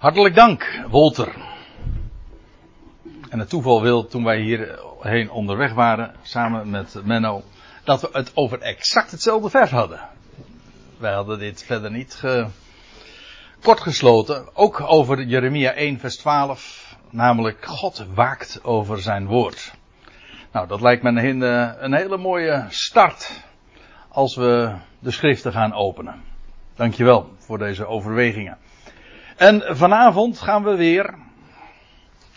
Hartelijk dank, Wolter. En het toeval wil, toen wij hierheen onderweg waren, samen met Menno, dat we het over exact hetzelfde vers hadden. Wij hadden dit verder niet kort gesloten. Ook over Jeremia 1, vers 12. Namelijk, God waakt over zijn woord. Nou, dat lijkt me een, een hele mooie start als we de schriften gaan openen. Dankjewel voor deze overwegingen. En vanavond gaan we weer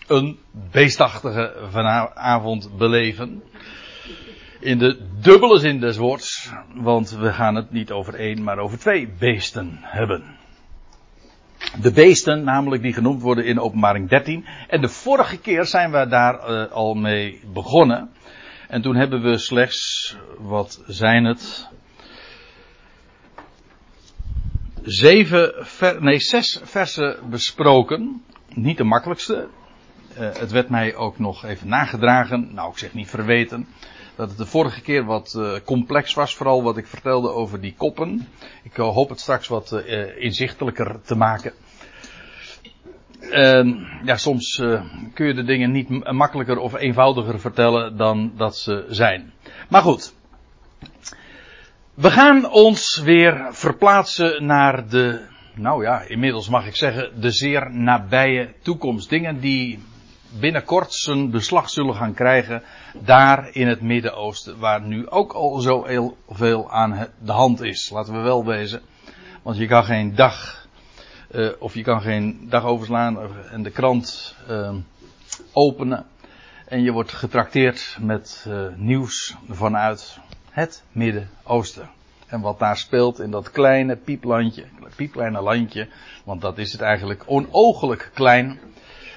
een beestachtige vanavond beleven. In de dubbele zin des woords, want we gaan het niet over één, maar over twee beesten hebben. De beesten, namelijk die genoemd worden in openbaring 13. En de vorige keer zijn we daar uh, al mee begonnen. En toen hebben we slechts, wat zijn het? Zeven, nee, zes versen besproken. Niet de makkelijkste. Uh, het werd mij ook nog even nagedragen. Nou, ik zeg niet verweten. Dat het de vorige keer wat uh, complex was. Vooral wat ik vertelde over die koppen. Ik hoop het straks wat inzichtelijker te maken. Uh, ja, soms kun je de dingen niet makkelijker of eenvoudiger vertellen dan dat ze zijn. Maar goed. We gaan ons weer verplaatsen naar de, nou ja, inmiddels mag ik zeggen, de zeer nabije toekomst. Dingen die binnenkort zijn beslag zullen gaan krijgen daar in het Midden-Oosten, waar nu ook al zo heel veel aan de hand is. Laten we wel wezen. Want je kan geen dag, uh, of je kan geen dag overslaan en de krant uh, openen. En je wordt getrakteerd met uh, nieuws vanuit het Midden-Oosten. En wat daar speelt in dat kleine pieplandje, piepkleine landje, want dat is het eigenlijk onogelijk klein.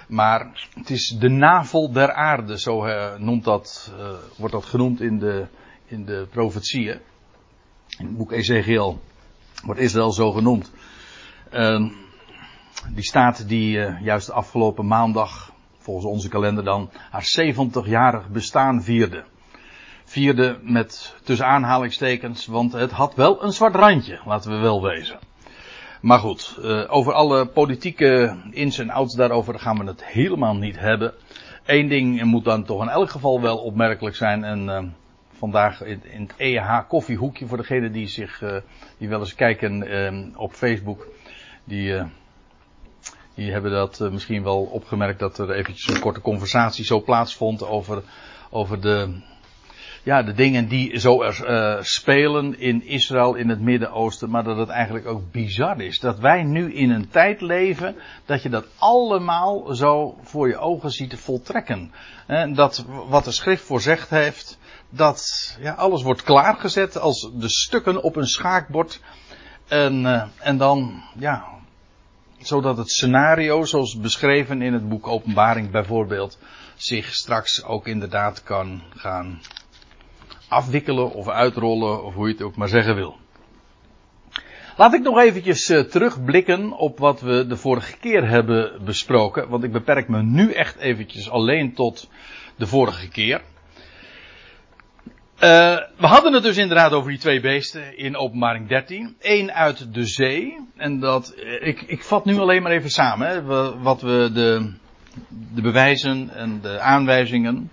Maar het is de navel der aarde, zo uh, noemt dat, uh, wordt dat genoemd in de, in de profetieën. In het boek Ezekiel wordt Israël zo genoemd. Uh, die staat die uh, juist de afgelopen maandag, volgens onze kalender dan, haar 70-jarig bestaan vierde. Vierde met tussen aanhalingstekens, want het had wel een zwart randje, laten we wel wezen. Maar goed, uh, over alle politieke ins en outs daarover gaan we het helemaal niet hebben. Eén ding moet dan toch in elk geval wel opmerkelijk zijn. En uh, vandaag in, het EH koffiehoekje voor degenen die zich uh, die wel eens kijken op Facebook. Die, die hebben dat misschien wel opgemerkt dat er eventjes een korte conversatie zo plaatsvond over, over de ja, de dingen die zo er uh, spelen in Israël, in het Midden-Oosten, maar dat het eigenlijk ook bizar is. Dat wij nu in een tijd leven dat je dat allemaal zo voor je ogen ziet voltrekken. En dat wat de schrift voorzegd heeft, dat ja, alles wordt klaargezet als de stukken op een schaakbord. En, uh, en dan, ja, zodat het scenario, zoals beschreven in het boek Openbaring bijvoorbeeld, zich straks ook inderdaad kan gaan afwikkelen of uitrollen of hoe je het ook maar zeggen wil. Laat ik nog eventjes uh, terugblikken op wat we de vorige keer hebben besproken. Want ik beperk me nu echt eventjes alleen tot de vorige keer. Uh, we hadden het dus inderdaad over die twee beesten in openbaring 13. Eén uit de zee. En dat, uh, ik, ik vat nu alleen maar even samen. Hè, wat we de, de bewijzen en de aanwijzingen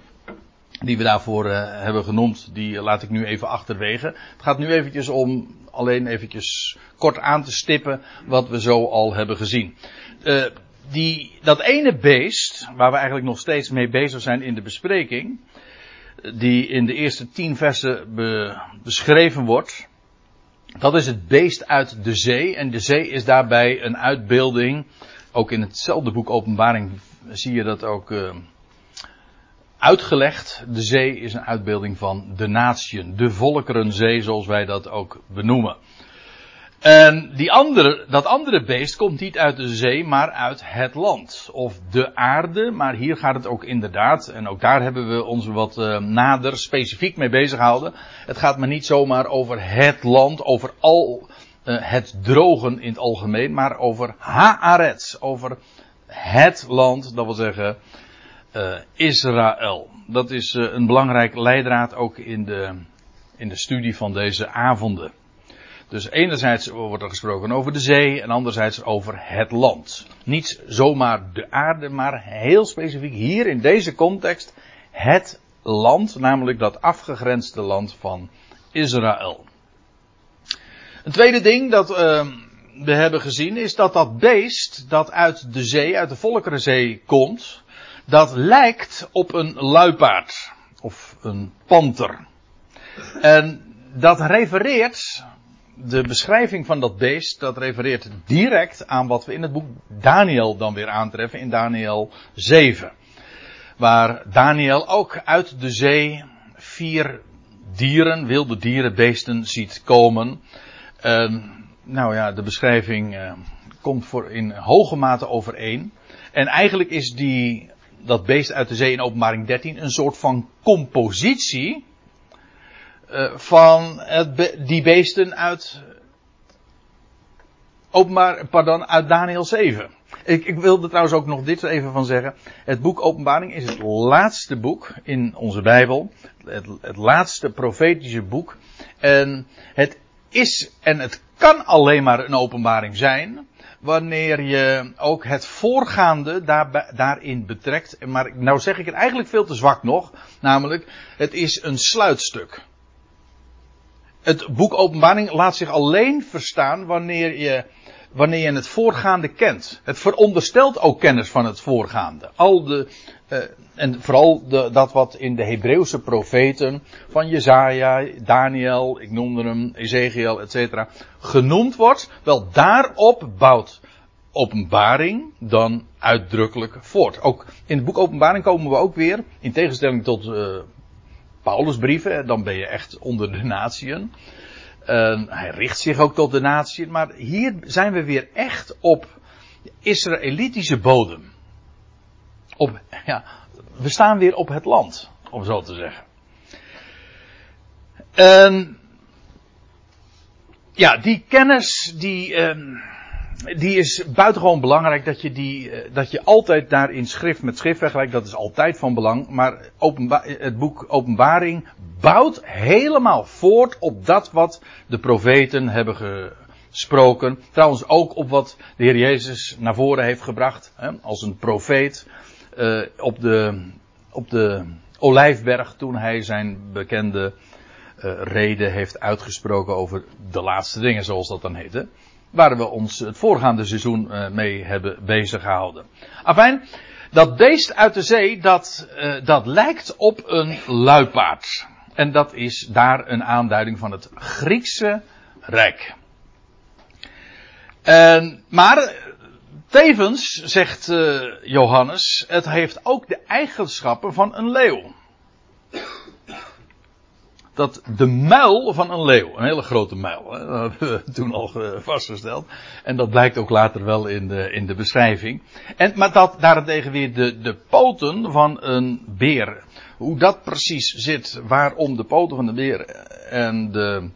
die we daarvoor uh, hebben genoemd, die laat ik nu even achterwege. Het gaat nu eventjes om alleen eventjes kort aan te stippen wat we zo al hebben gezien. Uh, die, dat ene beest, waar we eigenlijk nog steeds mee bezig zijn in de bespreking, die in de eerste tien versen be, beschreven wordt, dat is het beest uit de zee. En de zee is daarbij een uitbeelding. Ook in hetzelfde boek Openbaring zie je dat ook uitgelegd. De zee is een uitbeelding van de natieën, de volkerenzee zoals wij dat ook benoemen. En die andere, dat andere beest komt niet uit de zee, maar uit het land. Of de aarde, maar hier gaat het ook inderdaad, en ook daar hebben we ons wat uh, nader specifiek mee bezig gehouden. Het gaat maar niet zomaar over het land, over al uh, het drogen in het algemeen, maar over Haaretz, over het land, dat wil zeggen uh, Israël. Dat is een belangrijk leidraad ook in de, in de studie van deze avonden. Dus enerzijds wordt er gesproken over de zee en anderzijds over het land. Niet zomaar de aarde, maar heel specifiek hier in deze context het land, namelijk dat afgegrensde land van Israël. Een tweede ding dat uh, we hebben gezien is dat dat beest dat uit de zee, uit de Volkerenzee komt, dat lijkt op een luipaard of een panter. En dat refereert, de beschrijving van dat beest, dat refereert direct aan wat we in het boek Daniel dan weer aantreffen in Daniel 7. Waar Daniel ook uit de zee vier dieren, wilde dieren, beesten ziet komen. En, nou ja, de beschrijving uh, komt voor in hoge mate overeen. En eigenlijk is die, dat beest uit de zee in openbaring 13 een soort van compositie uh, van het die beesten uit openbaar, pardon, uit Daniel 7. Ik, ik wilde trouwens ook nog dit even van zeggen. Het boek Openbaring is het laatste boek in onze Bijbel. Het laatste profetische boek. En het is en het kan alleen maar een openbaring zijn. Wanneer je ook het voorgaande daar, daarin betrekt. Maar nou zeg ik het eigenlijk veel te zwak nog. Namelijk, het is een sluitstuk. Het boek Openbaring laat zich alleen verstaan wanneer je wanneer je het voorgaande kent. Het veronderstelt ook kennis van het voorgaande. Al de, uh, en vooral de, dat wat in de Hebreeuwse profeten van Jezaja, Daniel, ik noemde hem, Ezekiel, etc. genoemd wordt. Wel daarop bouwt openbaring dan uitdrukkelijk voort. Ook in het boek openbaring komen we ook weer, in tegenstelling tot uh, Paulus brieven, dan ben je echt onder de natieën. Uh, hij richt zich ook tot de natie. Maar hier zijn we weer echt op Israëlitische bodem. Op, ja, we staan weer op het land, om zo te zeggen. En ja, die kennis, die, uh, die is buitengewoon belangrijk dat je die, uh, dat je altijd daarin schrift met schrift vergelijkt. Dat is altijd van belang. Maar het boek Openbaring bouwt helemaal voort op dat wat de profeten hebben gesproken. Trouwens ook op wat de Heer Jezus naar voren heeft gebracht. Hè, als een profeet uh, op, de, op de Olijfberg toen hij zijn bekende uh, reden heeft uitgesproken over de laatste dingen zoals dat dan heette. Waar we ons het voorgaande seizoen uh, mee hebben bezig gehouden. Afijn, dat beest uit de zee, dat, dat lijkt op een luipaard. En dat is daar een aanduiding van het Griekse Rijk. En, maar tevens, zegt uh, Johannes, het heeft ook de eigenschappen van een leeuw. Dat de muil van een leeuw, een hele grote muil, hè, dat hebben we toen al vastgesteld. En dat blijkt ook later wel in de, in de beschrijving. En, maar dat daarentegen weer de, de poten van een beer. Hoe dat precies zit, waarom de poten van de beer en de,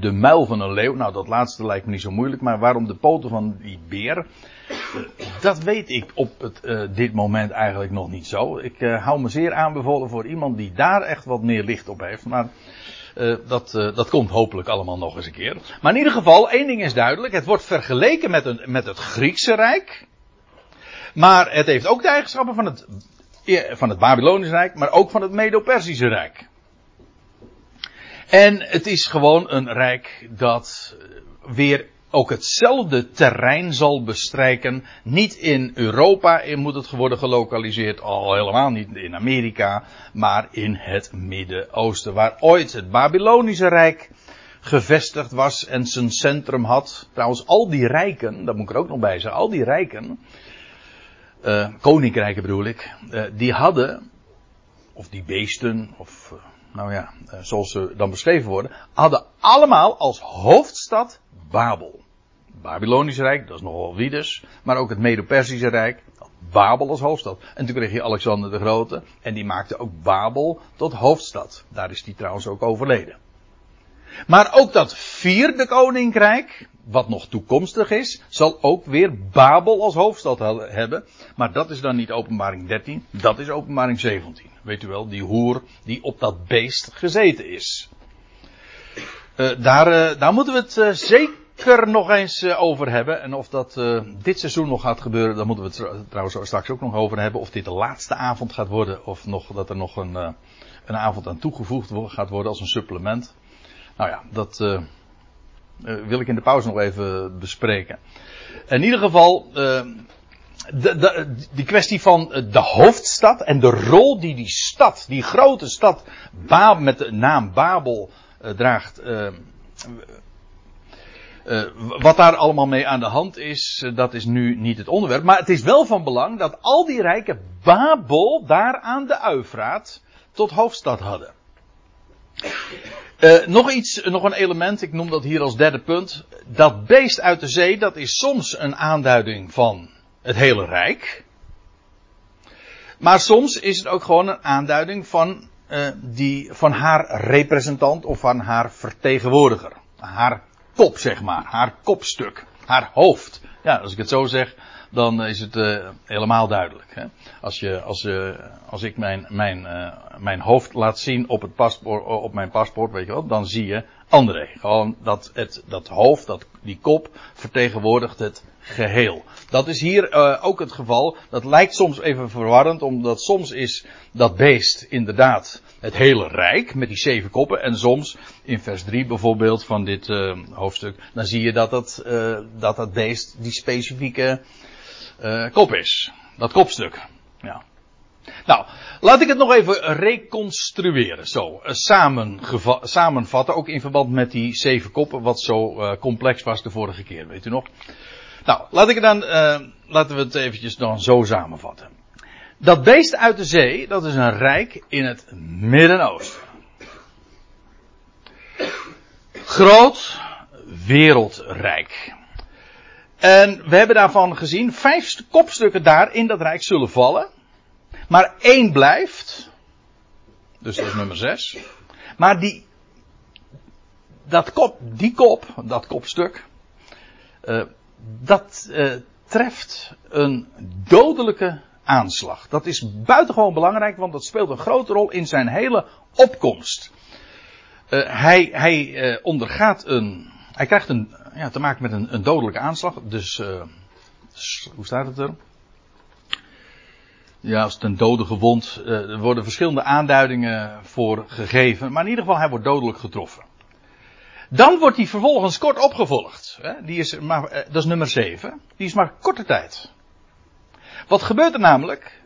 de muil van een leeuw, nou dat laatste lijkt me niet zo moeilijk, maar waarom de poten van die beer, dat weet ik op het, uh, dit moment eigenlijk nog niet zo. Ik uh, hou me zeer aanbevolen voor iemand die daar echt wat meer licht op heeft, maar uh, dat, dat komt hopelijk allemaal nog eens een keer. Maar in ieder geval, één ding is duidelijk, het wordt vergeleken met, een, met het Griekse Rijk, maar het heeft ook de eigenschappen van het van het Babylonische Rijk, maar ook van het Medo-Persische Rijk. En het is gewoon een rijk dat weer ook hetzelfde terrein zal bestrijken. Niet in Europa moet het worden gelokaliseerd, al helemaal niet in Amerika, maar in het Midden-Oosten, waar ooit het Babylonische Rijk gevestigd was en zijn centrum had. Trouwens, al die rijken, dat moet ik er ook nog bij zeggen, al die rijken, uh, koninkrijken bedoel ik, uh, die hadden, of die beesten, of uh, nou ja, zoals ze dan beschreven worden, hadden allemaal als hoofdstad Babel. Babylonisch Rijk, dat is nogal wie dus, maar ook het Medo-Persische Rijk, Babel als hoofdstad. En toen kreeg je Alexander de Grote, en die maakte ook Babel tot hoofdstad. Daar is die trouwens ook overleden. Maar ook dat vierde koninkrijk, wat nog toekomstig is, zal ook weer Babel als hoofdstad hebben. Maar dat is dan niet openbaring 13, dat is openbaring 17. Weet u wel, die hoer die op dat beest gezeten is. daar, daar moeten we het zeker nog eens over hebben. En of dat dit seizoen nog gaat gebeuren, daar moeten we het trouwens straks ook nog over hebben. Of dit de laatste avond gaat worden, of nog, dat er nog een, een avond aan toegevoegd gaat worden als een supplement. Nou ja, dat wil ik in de pauze nog even bespreken. In ieder geval, de, de, die kwestie van de hoofdstad en de rol die die stad, die grote stad met de naam Babel draagt. Uh, wat daar allemaal mee aan de hand is, dat is nu niet het onderwerp. Maar het is wel van belang dat al die rijken Babel daar aan de Uifraat tot hoofdstad hadden. nog iets, nog een element, ik noem dat hier als derde punt. Dat beest uit de zee, dat is soms een aanduiding van het hele rijk. Maar soms is het ook gewoon een aanduiding van, die, van haar representant of van haar vertegenwoordiger. Haar kop, zeg maar. Haar kopstuk. Haar hoofd. Ja, als ik het zo zeg, dan is het uh, helemaal duidelijk. Hè? Als, je, als, uh, als ik mijn, mijn, uh, mijn hoofd laat zien op, het paspoort, op mijn paspoort, weet je wel, dan zie je André. Gewoon dat, het, dat hoofd, dat, die kop, vertegenwoordigt het geheel. Dat is hier ook het geval. Dat lijkt soms even verwarrend, omdat soms is dat beest inderdaad het hele rijk met die zeven koppen. En soms, in vers 3 bijvoorbeeld van dit uh, hoofdstuk, dan zie je dat het, uh, dat, dat beest die specifieke kop is. Dat kopstuk. Ja. Nou, laat ik het nog even reconstrueren. Zo, samenvatten, ook in verband met die zeven koppen, wat zo complex was de vorige keer, weet u nog. Nou, laat ik uh, laten we het eventjes dan zo samenvatten. Dat beest uit de zee, dat is een rijk in het Midden-Oosten. Groot wereldrijk. En we hebben daarvan gezien, vijf kopstukken daar in dat rijk zullen vallen. Maar één blijft. Dus dat is nummer zes. Maar die, dat kop, die kop, dat kopstuk, uh, dat uh, treft een dodelijke aanslag. Dat is buitengewoon belangrijk, want dat speelt een grote rol in zijn hele opkomst. Uh, hij hij uh, ondergaat een. Hij krijgt een, ja, te maken met een, een dodelijke aanslag. Dus, dus, hoe staat het er? Ja, als een dode gewond. er worden verschillende aanduidingen voor gegeven. Maar in ieder geval, hij wordt dodelijk getroffen. Dan wordt hij vervolgens kort opgevolgd. Die is maar, eh, dat is nummer 7. Die is maar korte tijd. Wat gebeurt er namelijk?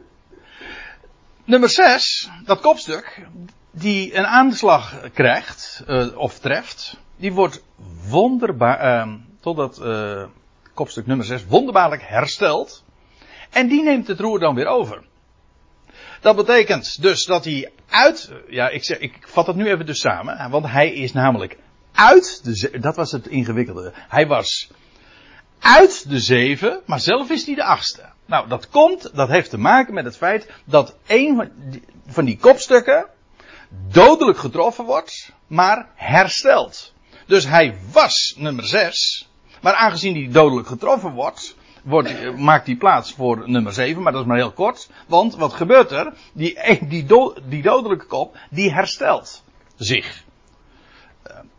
Nummer 6, dat kopstuk, die een aanslag krijgt, uh, of treft, die wordt wonderbaar, uh, totdat uh, kopstuk nummer 6 wonderbaarlijk hersteld. En die neemt het roer dan weer over. Dat betekent dus dat hij uit, ja, ik, zeg, ik vat het nu even dus samen, want hij is namelijk uit de zeven. Dat was het ingewikkelde. Hij was uit de zeven, maar zelf is hij de achtste. Nou, dat komt, dat heeft te maken met het feit dat een van die kopstukken dodelijk getroffen wordt, maar hersteld. Dus hij was nummer zes, maar aangezien hij dodelijk getroffen wordt, wordt, maakt hij plaats voor nummer 7, maar dat is maar heel kort. Want wat gebeurt er? Die, die, die dodelijke kop, die herstelt zich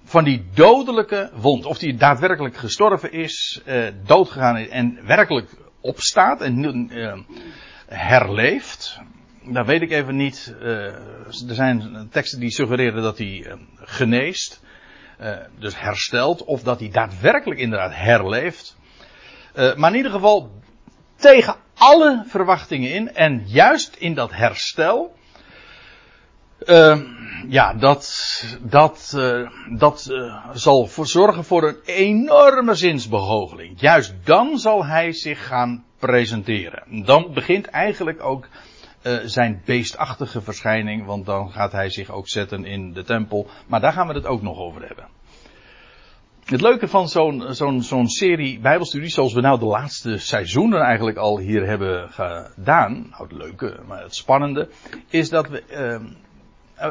van die dodelijke wond. Of die daadwerkelijk gestorven is, uh, doodgegaan is en werkelijk opstaat en uh, herleeft. Dat weet ik even niet. Uh, er zijn teksten die suggereren dat hij geneest. dus herstelt. Of dat hij daadwerkelijk inderdaad herleeft. maar in ieder geval tegen alle verwachtingen in. En juist in dat herstel uh, ja, dat, dat, uh, dat uh, zal voor zorgen voor een enorme zinsbegoocheling. Juist dan zal hij zich gaan presenteren. Dan begint eigenlijk ook zijn beestachtige verschijning, want dan gaat hij zich ook zetten in de tempel. Maar daar gaan we het ook nog over hebben. Het leuke van zo'n zo'n zo'n serie Bijbelstudies, zoals we nou de laatste seizoenen eigenlijk al hier hebben gedaan, nou het leuke, maar het spannende, is dat we uh,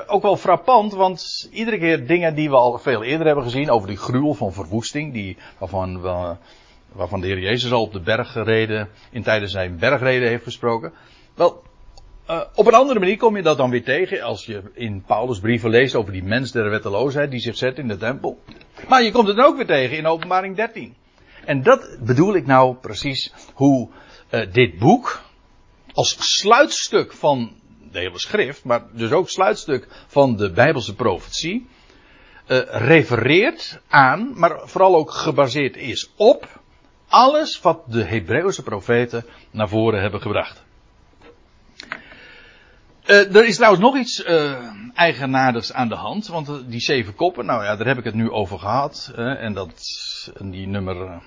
ook wel frappant, want iedere keer dingen die we al veel eerder hebben gezien over die gruwel van verwoesting, die, waarvan, waarvan de Heer Jezus al op de bergreden, in tijdens zijn bergreden heeft gesproken. Wel, uh, op een andere manier kom je dat dan weer tegen als je in Paulus brieven leest over die mens der wetteloosheid die zich zet in de tempel. Maar je komt het ook weer tegen in openbaring 13. En dat bedoel ik nou precies hoe uh, dit boek als sluitstuk van de hele schrift, maar dus ook sluitstuk van de Bijbelse profetie, uh, refereert aan, maar vooral ook gebaseerd is op alles wat de Hebreeuwse profeten naar voren hebben gebracht. Uh, er is trouwens nog iets uh, eigenaardigs aan de hand, want die zeven koppen, nou ja, daar heb ik het nu over gehad. en dat, die nummer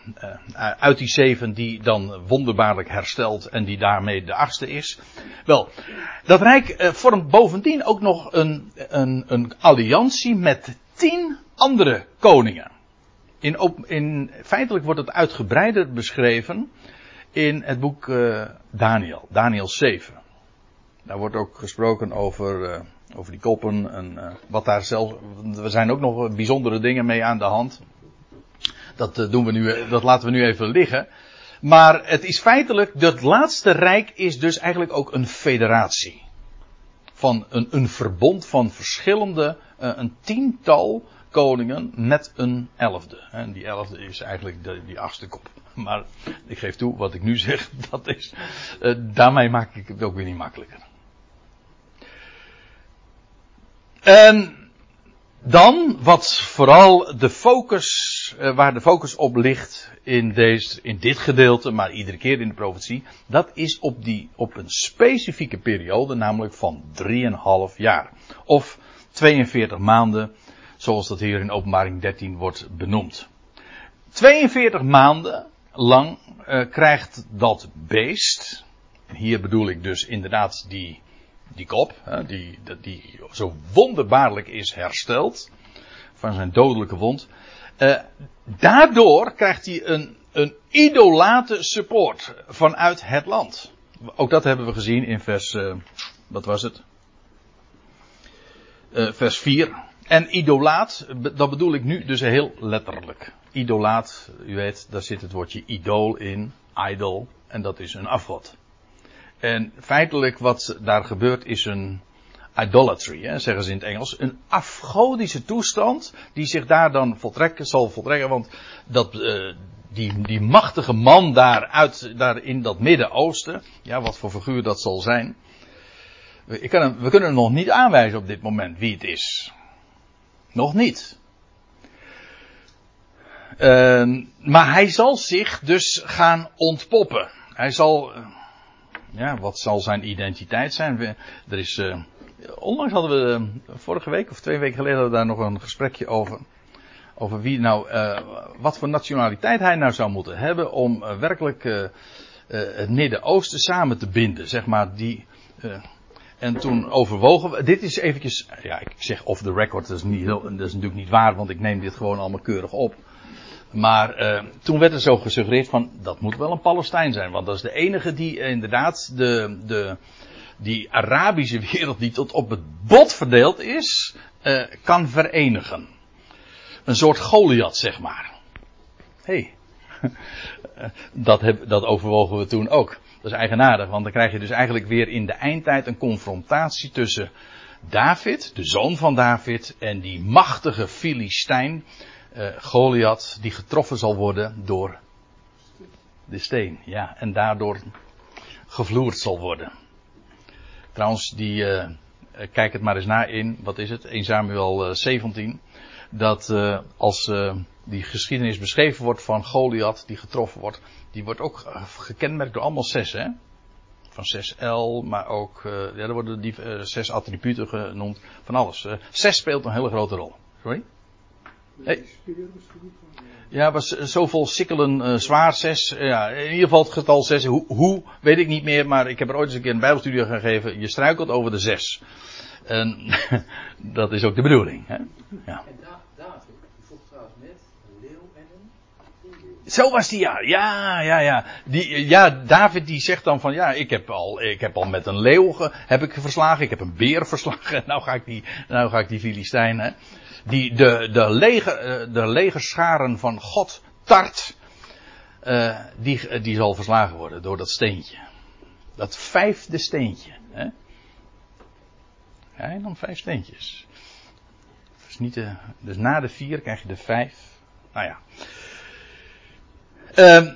uit die zeven die dan wonderbaarlijk herstelt en die daarmee de achtste is. Wel, dat Rijk vormt bovendien ook nog een, een, een alliantie met tien andere koningen. In, in, feitelijk wordt het uitgebreider beschreven in het boek Daniel, Daniel 7. Daar wordt ook gesproken over, over die koppen en wat daar zelf. Er zijn ook nog bijzondere dingen mee aan de hand. Dat, doen we nu, dat laten we nu even liggen. Maar het is feitelijk, dat laatste rijk is dus eigenlijk ook een federatie. Van een, een verbond van verschillende, een tiental koningen met een elfde. En die elfde is eigenlijk de, die achtste kop. Maar ik geef toe, wat ik nu zeg, dat is, daarmee maak ik het ook weer niet makkelijker. En dan wat vooral de focus, uh, waar de focus op ligt in, deze, in dit gedeelte, maar iedere keer in de profetie, dat is op, die, op een specifieke periode, namelijk van 3,5 jaar. Of 42 maanden Zoals dat hier in openbaring 13 wordt benoemd. 42 maanden lang uh, krijgt dat beest. Hier bedoel ik dus inderdaad die, die kop. Hè, die, die zo wonderbaarlijk is hersteld. Van zijn dodelijke wond. Uh, daardoor krijgt hij een, een idolate support vanuit het land. Ook dat hebben we gezien in vers. Uh, wat was het? vers 4. En idolaat, dat bedoel ik nu dus heel letterlijk. Idolaat, u weet, daar zit het woordje idool in, idol, en dat is een afgod. En feitelijk wat daar gebeurt is een idolatry, hè, zeggen ze in het Engels. Een afgodische toestand die zich daar dan voltrekken, zal voltrekken. Want dat, uh, die, die machtige man daar, uit, daar in dat Midden-Oosten, ja, wat voor figuur dat zal zijn. Ik kan we kunnen hem nog niet aanwijzen op dit moment wie het is. Nog niet. Uh, maar hij zal zich dus gaan ontpoppen. Hij zal. Ja, wat zal zijn identiteit zijn? We, er is. Uh, onlangs hadden we. vorige week of twee weken geleden daar nog een gesprekje over. Over wie nou. Eh, wat voor nationaliteit hij nou zou moeten hebben. om werkelijk. het Midden-Oosten samen te binden. Zeg maar die. En toen overwogen we, dit is eventjes, ja ik zeg off the record, dat is, niet dat is natuurlijk niet waar, want ik neem dit gewoon allemaal keurig op. Maar uh, toen werd er zo gesuggereerd van, dat moet wel een Palestijn zijn, want dat is de enige die inderdaad de, de, die Arabische wereld die tot op het bot verdeeld is, uh, kan verenigen. Een soort Goliath, zeg maar. Hey. dat, dat overwogen we toen ook. Dat is eigenaardig, want dan krijg je dus eigenlijk weer in de eindtijd een confrontatie tussen David, de zoon van David, en die machtige Filistijn, uh, Goliath, die getroffen zal worden door de steen. Ja, en daardoor gevloerd zal worden. Trouwens, die, uh, kijk het maar eens na in, wat is het, 1 Samuel 17. Dat als die geschiedenis beschreven wordt van Goliath, die getroffen wordt, die wordt ook eh, gekenmerkt door allemaal zes, hè? Van 6L, maar ook, ja, er worden die zes attributen genoemd, van alles. Zes speelt een hele grote rol. Sorry? Hey. Ja, was zoveel sikkelen zwaar, zes. ja, in ieder geval het getal zes. Hoe, hoe, weet ik niet meer, maar ik heb er ooit eens een keer een bijbelstudie gegeven. Je struikelt over de zes. En dat is ook de bedoeling. Hè? Ja. Zo was die ja. Ja, ja, ja. Die, ja, David die zegt dan van ja, ik heb al, ik heb al met een leeuw ge, heb ik verslagen, ik heb een beer verslagen. Nou ga ik die, nou ga ik die Filistijnen. Die de, de, leger, eh, de legerscharen van God tart. Uh, die, die zal verslagen worden door dat steentje. Dat vijfde steentje. Hè? Hij nam vijf steentjes. Dus, niet de, dus na de vier krijg je de vijf. Nou ja. Uh,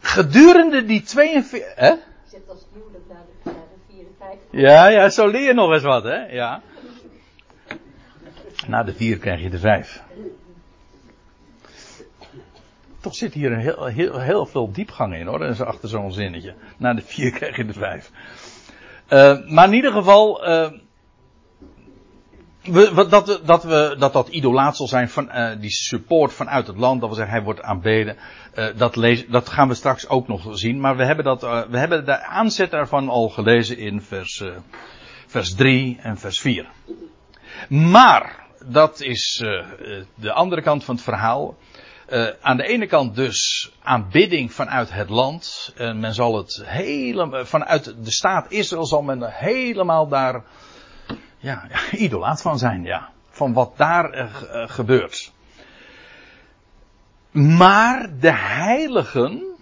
gedurende die 42. Hè? Zit als huwelijk de, na de vier, vijf. Ja, ja, zo leer je nog eens wat, hè? Ja. Na de vier krijg je de vijf. Toch zit hier heel, heel, heel veel diepgang in hoor, dus achter zo'n zinnetje. Na de vier krijg je de vijf. Uh, maar in ieder geval, uh, we, dat, dat, we, dat dat idolaat zal zijn van uh, die support vanuit het land, dat we zeggen hij wordt aanbeden, dat, lees, dat gaan we straks ook nog zien. Maar we hebben, dat, we hebben de aanzet daarvan al gelezen in vers, vers 3 en vers 4. Maar, dat is de andere kant van het verhaal. aan de ene kant dus aanbidding vanuit het land. En men zal het helemaal, vanuit de staat Israël zal men helemaal daar ja, idolaat van zijn, ja. Van wat daar uh, gebeurt. Maar de heiligen,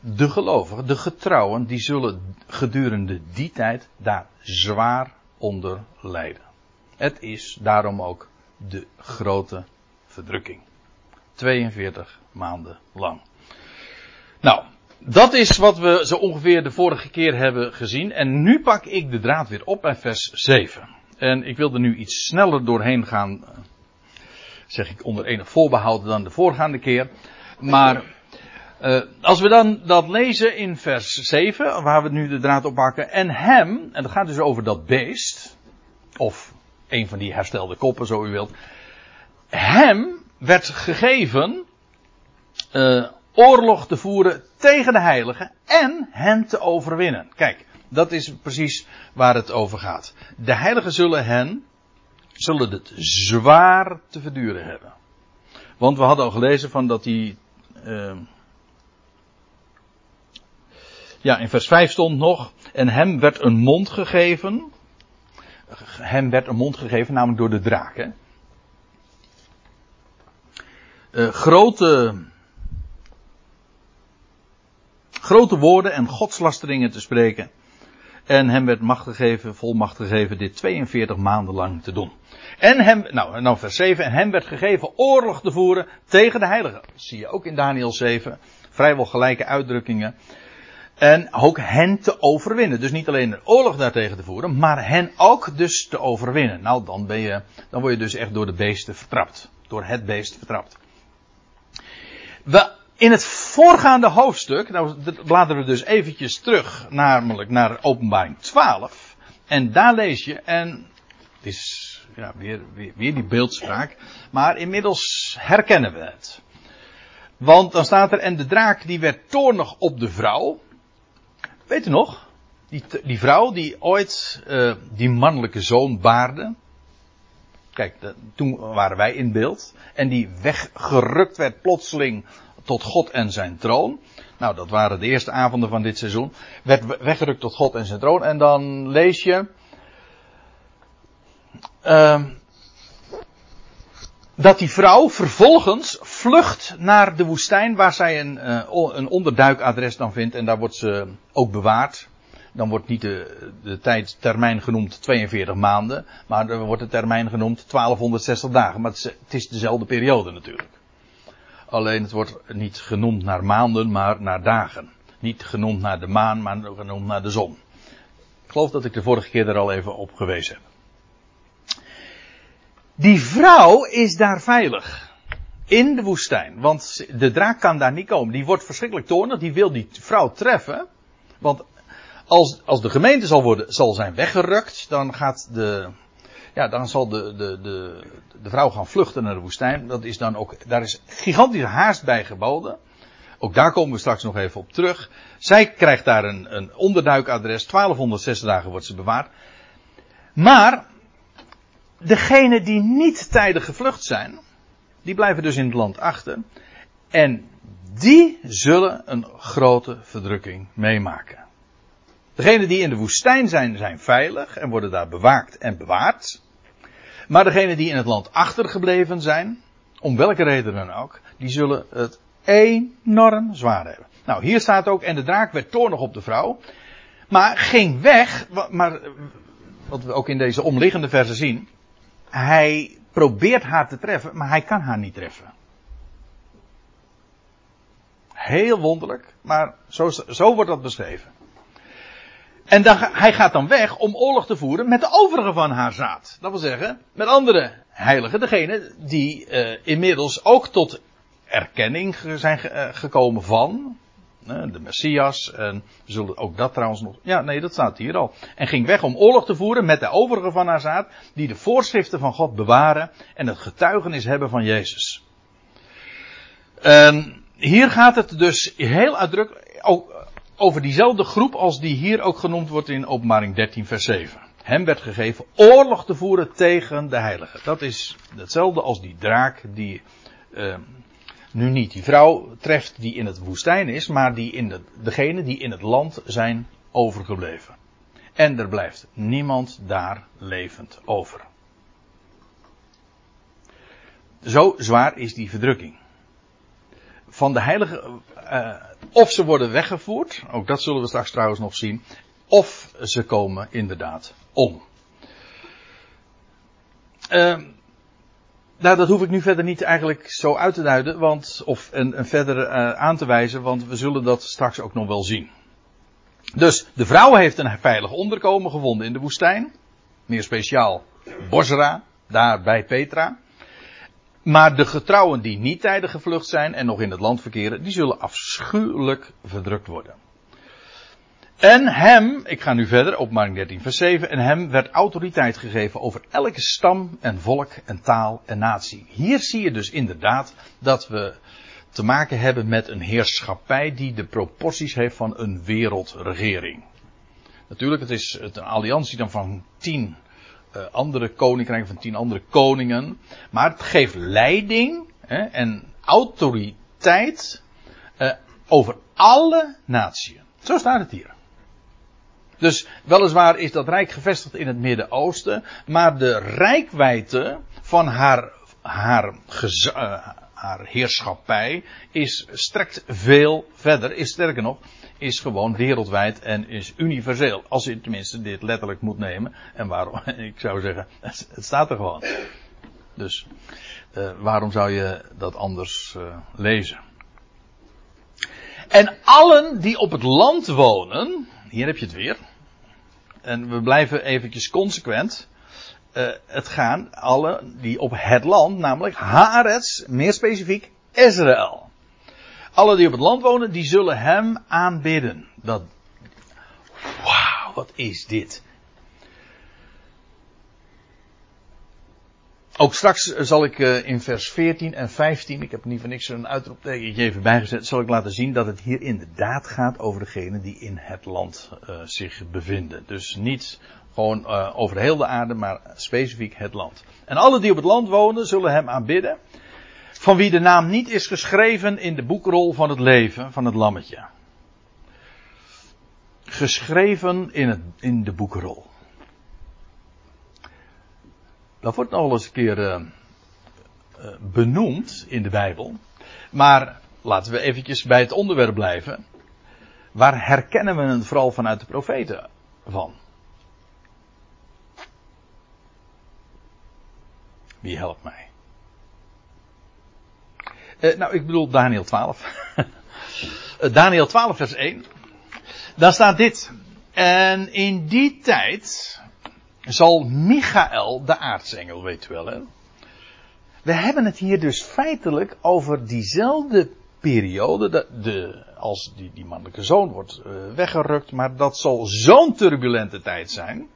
de gelovigen, de getrouwen, die zullen gedurende die tijd daar zwaar onder lijden. Het is daarom ook de grote verdrukking. 42 maanden lang. Nou, dat is wat we zo ongeveer de vorige keer hebben gezien. En nu pak ik de draad weer op bij vers 7. En ik wil er nu iets sneller doorheen gaan. Eh, zeg ik onder enig voorbehoud dan de voorgaande keer. Maar uh, als we dan dat lezen in vers 7, waar we nu de draad op pakken. En hem, en dat gaat dus over dat beest. Of een van die herstelde koppen, zo u wilt. Hem werd gegeven. Uh, oorlog te voeren tegen de heiligen en hen te overwinnen. Kijk, dat is precies waar het over gaat. De heiligen zullen hen, zullen het zwaar te verduren hebben. Want we hadden al gelezen van dat die, uh, ja, in vers 5 stond nog, en hem werd een mond gegeven. Hem werd een mond gegeven, namelijk door de draak. Uh, grote grote woorden en godslasteringen te spreken. En hem werd macht gegeven, volmacht gegeven, dit 42 maanden lang te doen. En hem, nou, nou vers 7, en hem werd gegeven oorlog te voeren tegen de heiligen. Dat zie je ook in Daniel 7. Vrijwel gelijke uitdrukkingen. En ook hen te overwinnen. Dus niet alleen een oorlog daartegen te voeren, maar hen ook dus te overwinnen. Nou, dan ben je, dan word je dus echt door de beesten vertrapt. Door het beest vertrapt. We in het voorgaande hoofdstuk, nou bladeren we dus eventjes terug, namelijk naar openbaring 12. En daar lees je, en het is ja, weer, weer, weer die beeldspraak, maar inmiddels herkennen we het. Want dan staat er, en de draak die werd toornig op de vrouw. Weet u nog? Die, die vrouw die ooit uh, die mannelijke zoon baarde. Kijk, toen waren wij in beeld. En die weggerukt werd plotseling tot God en zijn troon. Nou, dat waren de eerste avonden van dit seizoen. Werd weggerukt tot God en zijn troon. En dan lees je. Uh, dat die vrouw vervolgens vlucht naar de woestijn waar zij een, uh, een onderduikadres dan vindt. En daar wordt ze ook bewaard. Dan wordt niet de, de tijdstermijn genoemd 42 maanden. Maar er wordt de termijn genoemd 1260 dagen. Maar het is, het is dezelfde periode natuurlijk. Alleen het wordt niet genoemd naar maanden, maar naar dagen. Niet genoemd naar de maan, maar genoemd naar de zon. Ik geloof dat ik de vorige keer er al even op gewezen heb. Die vrouw is daar veilig. In de woestijn. Want de draak kan daar niet komen. Die wordt verschrikkelijk toornig. Die wil die vrouw treffen. Want als, als de gemeente zal, worden, zal zijn weggerukt, dan gaat de, ja, dan zal de, de, de, de vrouw gaan vluchten naar de woestijn. Dat is dan ook, daar is gigantische haast bij geboden. Ook daar komen we straks nog even op terug. Zij krijgt daar een, een onderduikadres. 1206 dagen wordt ze bewaard. Maar, degenen die niet tijdig gevlucht zijn, die blijven dus in het land achter. En die zullen een grote verdrukking meemaken. Degenen die in de woestijn zijn, zijn veilig en worden daar bewaakt en bewaard. Maar degenen die in het land achtergebleven zijn, om welke reden dan ook, die zullen het enorm zwaar hebben. Nou, hier staat ook, en de draak werd toornig op de vrouw, maar ging weg, maar wat we ook in deze omliggende versen zien, hij probeert haar te treffen, maar hij kan haar niet treffen. Heel wonderlijk, maar zo, zo wordt dat beschreven. En dan, hij gaat dan weg om oorlog te voeren met de overige van haar zaad. Dat wil zeggen, met andere heiligen, degene die uh, inmiddels ook tot erkenning zijn uh, gekomen van de Messias. En we zullen ook dat trouwens nog. Ja, nee, dat staat hier al. En ging weg om oorlog te voeren met de overige van haar zaad, die de voorschriften van God bewaren en het getuigenis hebben van Jezus. En hier gaat het dus heel uitdrukkelijk ook over diezelfde groep als die hier ook genoemd wordt in openbaring 13 vers 7. Hem werd gegeven oorlog te voeren tegen de heiligen. Dat is hetzelfde als die draak die uh, nu niet die vrouw treft die in het woestijn is, maar die in de, degene die in het land zijn overgebleven. En er blijft niemand daar levend over. Zo zwaar is die verdrukking. Van de heilige, uh, of ze worden weggevoerd, ook dat zullen we straks trouwens nog zien, of ze komen inderdaad om. Uh, nou, dat hoef ik nu verder niet eigenlijk zo uit te duiden, want, of en, en verder uh, aan te wijzen, want we zullen dat straks ook nog wel zien. Dus de vrouw heeft een veilig onderkomen gevonden in de woestijn. Meer speciaal Bosra, daar bij Petra. Maar de getrouwen die niet tijdig gevlucht zijn en nog in het land verkeren, die zullen afschuwelijk verdrukt worden. En hem, ik ga nu verder op Mark 13 vers 7, en hem werd autoriteit gegeven over elke stam en volk en taal en natie. Hier zie je dus inderdaad dat we te maken hebben met een heerschappij die de proporties heeft van een wereldregering. Natuurlijk, het is een alliantie dan van tien uh, andere koninkrijken, van tien andere koningen. Maar het geeft leiding hè, en autoriteit uh, over alle naties. Zo staat het hier. Dus weliswaar is dat rijk gevestigd in het Midden-Oosten, maar de rijkwijde van haar, haar, uh, haar heerschappij is strekt veel verder, is sterker nog, is gewoon wereldwijd en is universeel. Als je tenminste dit letterlijk moet nemen. En waarom? Ik zou zeggen, het staat er gewoon. Dus uh, waarom zou je dat anders uh, lezen? En allen die op het land wonen, hier heb je het weer. En we blijven eventjes consequent. Uh, het gaan alle die op het land, namelijk Haaretz, meer specifiek Israël. Alle die op het land wonen, die zullen hem aanbidden. Dat, wauw, wat is dit? Ook straks zal ik uh, in vers 14 en 15, ik heb niet voor niks een uitroeptekentje even bijgezet, zal ik laten zien dat het hier inderdaad gaat over degenen die in het land uh, zich bevinden. Dus niet gewoon uh, over heel de aarde, maar specifiek het land. En alle die op het land wonen zullen hem aanbidden, van wie de naam niet is geschreven in de boekrol van het leven van het lammetje. Geschreven in, het, in de boekrol. Dat wordt nog eens een keer uh, uh, benoemd in de Bijbel. Maar laten we eventjes bij het onderwerp blijven. Waar herkennen we het vooral vanuit de profeten van? Wie helpt mij? Uh, nou, ik bedoel Daniel 12. Daniel 12 vers 1. Daar staat dit. En in die tijd zal Michael, de aartsengel, weet wel hè. We hebben het hier dus feitelijk over diezelfde periode, de, als die, die mannelijke zoon wordt uh, weggerukt, maar dat zal zo'n turbulente tijd zijn.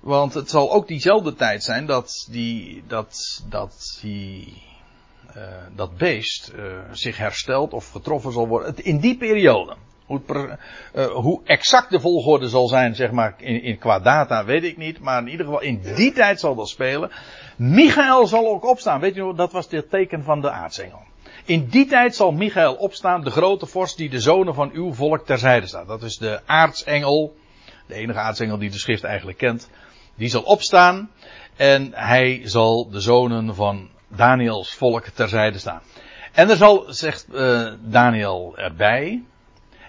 Want het zal ook diezelfde tijd zijn dat die, dat, dat die, uh, dat beest uh, zich herstelt of getroffen zal worden. In die periode. Hoe, uh, hoe, exact de volgorde zal zijn, zeg maar, in, qua data, weet ik niet. Maar in ieder geval, in die tijd zal dat spelen. Michael zal ook opstaan. Weet je nog, dat was het teken van de aartsengel. In die tijd zal Michael opstaan, de grote vorst die de zonen van uw volk terzijde staat. Dat is de aartsengel, de enige aartsengel die de schrift eigenlijk kent. Die zal opstaan en hij zal de zonen van Daniels volk terzijde staan. En er zal, zegt uh, Daniel erbij,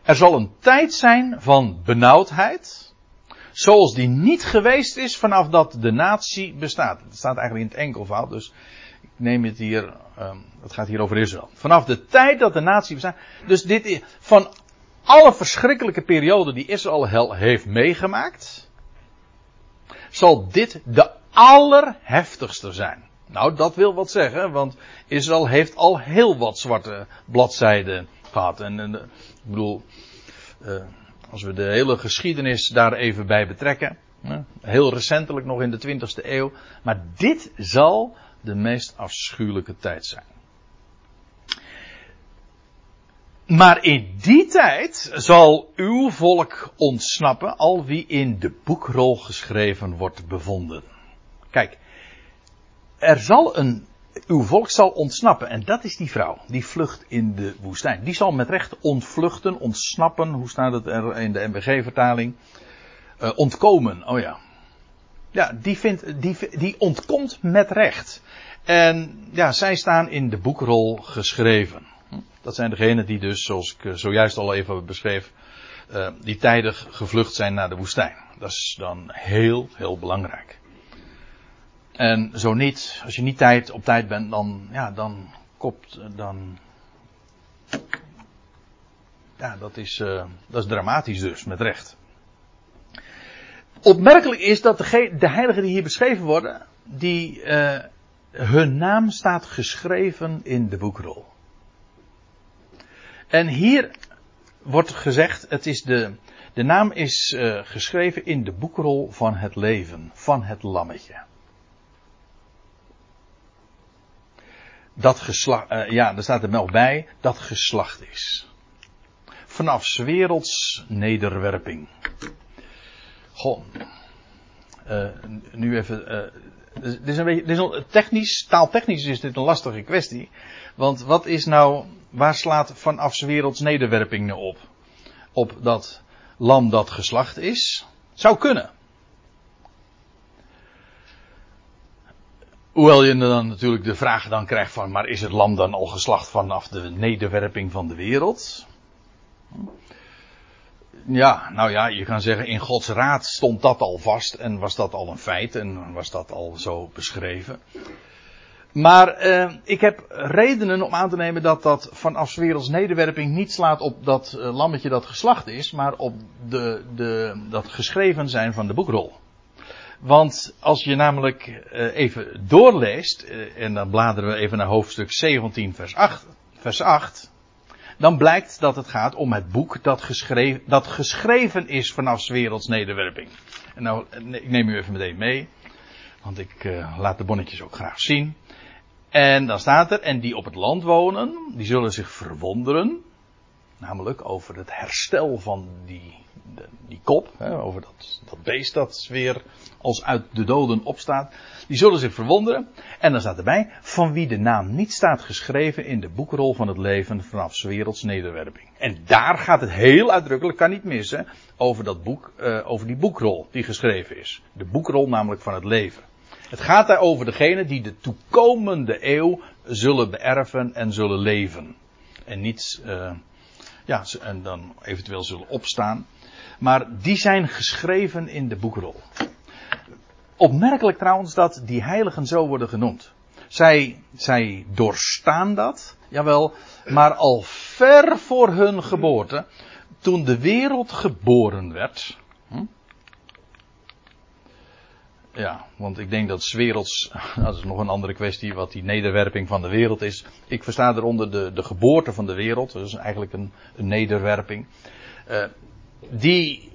er zal een tijd zijn van benauwdheid, zoals die niet geweest is vanaf dat de natie bestaat. Het staat eigenlijk in het enkelvoud, dus ik neem het hier, um, het gaat hier over Israël. Vanaf de tijd dat de natie bestaat. Dus dit, van alle verschrikkelijke perioden die Israël heeft meegemaakt, zal dit de allerheftigste zijn. Nou, dat wil wat zeggen, want Israël heeft al heel wat zwarte bladzijden gehad. En, en ik bedoel, uh, als we de hele geschiedenis daar even bij betrekken, heel recentelijk nog in de 20e eeuw, maar dit zal de meest afschuwelijke tijd zijn. Maar in die tijd zal uw volk ontsnappen, al wie in de boekrol geschreven wordt bevonden. Kijk, er zal een, uw volk zal ontsnappen. En dat is die vrouw. Die vlucht in de woestijn. Die zal met recht ontvluchten, ontsnappen. Hoe staat het er in de MBG-vertaling? Eh, ontkomen. Oh ja. Ja, die, vindt, die, die ontkomt met recht. En ja, zij staan in de boekrol geschreven. Dat zijn degenen die dus, zoals ik zojuist al even beschreef, uh, die tijdig gevlucht zijn naar de woestijn. Dat is dan heel, heel belangrijk. En zo niet, als je niet tijd op tijd bent, dan, ja, dan kopt, dan, ja, dat is, uh, dat is dramatisch dus, met recht. Opmerkelijk is dat de, de heiligen die hier beschreven worden, die, uh, hun naam staat geschreven in de boekrol. En hier wordt gezegd, het is de, de naam is geschreven in de boekrol van het leven, van het lammetje. Dat geslacht, uh, ja, er staat er nog bij, dat geslacht is. Vanaf werelds nederwerping. Goh. Uh, nu even. Uh, dit is een beetje, dit is een, technisch, taaltechnisch is dit een lastige kwestie. Want wat is nou, waar slaat vanaf werelds nederwerping nou op? Op dat lam dat geslacht is? Zou kunnen. Hoewel je dan natuurlijk de vraag dan krijgt van, maar is het lam dan al geslacht vanaf de nederwerping van de wereld? Ja, nou ja, je kan zeggen, in Gods raad stond dat al vast en was dat al een feit en was dat al zo beschreven. Maar eh, ik heb redenen om aan te nemen dat dat vanaf werelds nederwerping niet slaat op dat uh, lammetje dat geslacht is, maar op de, de, dat geschreven zijn van de boekrol. Want als je namelijk uh, even doorleest, uh, en dan bladeren we even naar hoofdstuk 17, vers 8, vers 8, dan blijkt dat het gaat om het boek dat geschreven, dat geschreven is vanaf werelds nederwerping. En nou, ik neem u even meteen mee, want ik laat de bonnetjes ook graag zien. En dan staat er, en die op het land wonen, die zullen zich verwonderen, namelijk over het herstel van die, die kop, hè, over dat, dat beest dat weer als uit de doden opstaat, die zullen zich verwonderen. En dan staat erbij, van wie de naam niet staat geschreven in de boekrol van het leven vanaf werelds nederwerping. En daar gaat het heel uitdrukkelijk, kan niet missen, over dat boek, uh, over die boekrol die geschreven is. De boekrol namelijk van het leven. Het gaat daar over degene die de toekomende eeuw zullen beërven en zullen leven. En niet, uh, ja, en dan eventueel zullen opstaan. Maar die zijn geschreven in de boekrol. Opmerkelijk trouwens dat die heiligen zo worden genoemd. Zij, zij doorstaan dat, jawel, maar al ver voor hun geboorte, toen de wereld geboren werd. Hm? Ja, want ik denk dat werelds, dat is nog een andere kwestie, wat die nederwerping van de wereld is. Ik versta eronder de, de geboorte van de wereld, dus eigenlijk een, een nederwerping. Uh, die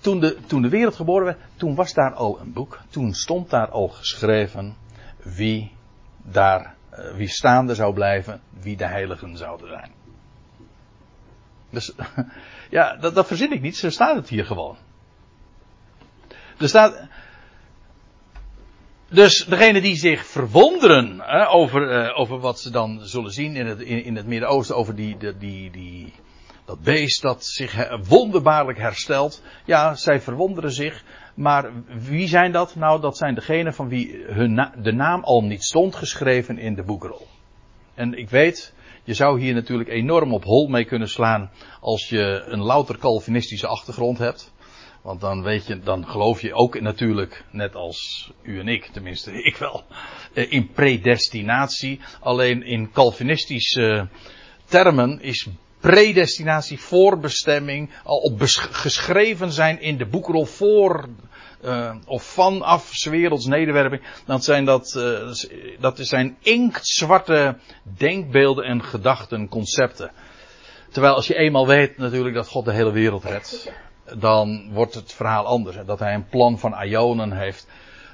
toen, de, toen de wereld geboren werd, toen was daar al een boek. Toen stond daar al geschreven wie daar, uh, wie staande zou blijven, wie de heiligen zouden zijn. Dus, ja, dat, dat verzin ik niet, zo staat het hier gewoon. Er staat, dus degene die zich verwonderen hè, over, uh, over wat ze dan zullen zien in het, in, het Midden-Oosten, over die, die, die, dat beest dat zich wonderbaarlijk herstelt. Ja, zij verwonderen zich. Maar wie zijn dat? Nou, dat zijn degenen van wie hun de naam al niet stond geschreven in de boekrol. En ik weet, je zou hier natuurlijk enorm op hol mee kunnen slaan als je een louter Calvinistische achtergrond hebt. Want dan weet je, dan geloof je ook natuurlijk, net als u en ik, tenminste ik wel, eh, in predestinatie. Alleen in Calvinistische termen is predestinatie, voorbestemming, al op geschreven zijn in de boekrol voor uh, of vanaf werelds nederwerping, dan zijn dat, dat zijn inktzwarte denkbeelden en gedachten, concepten. Terwijl als je eenmaal weet natuurlijk dat God de hele wereld redt, dan wordt het verhaal anders. Dat hij een plan van Ionen heeft,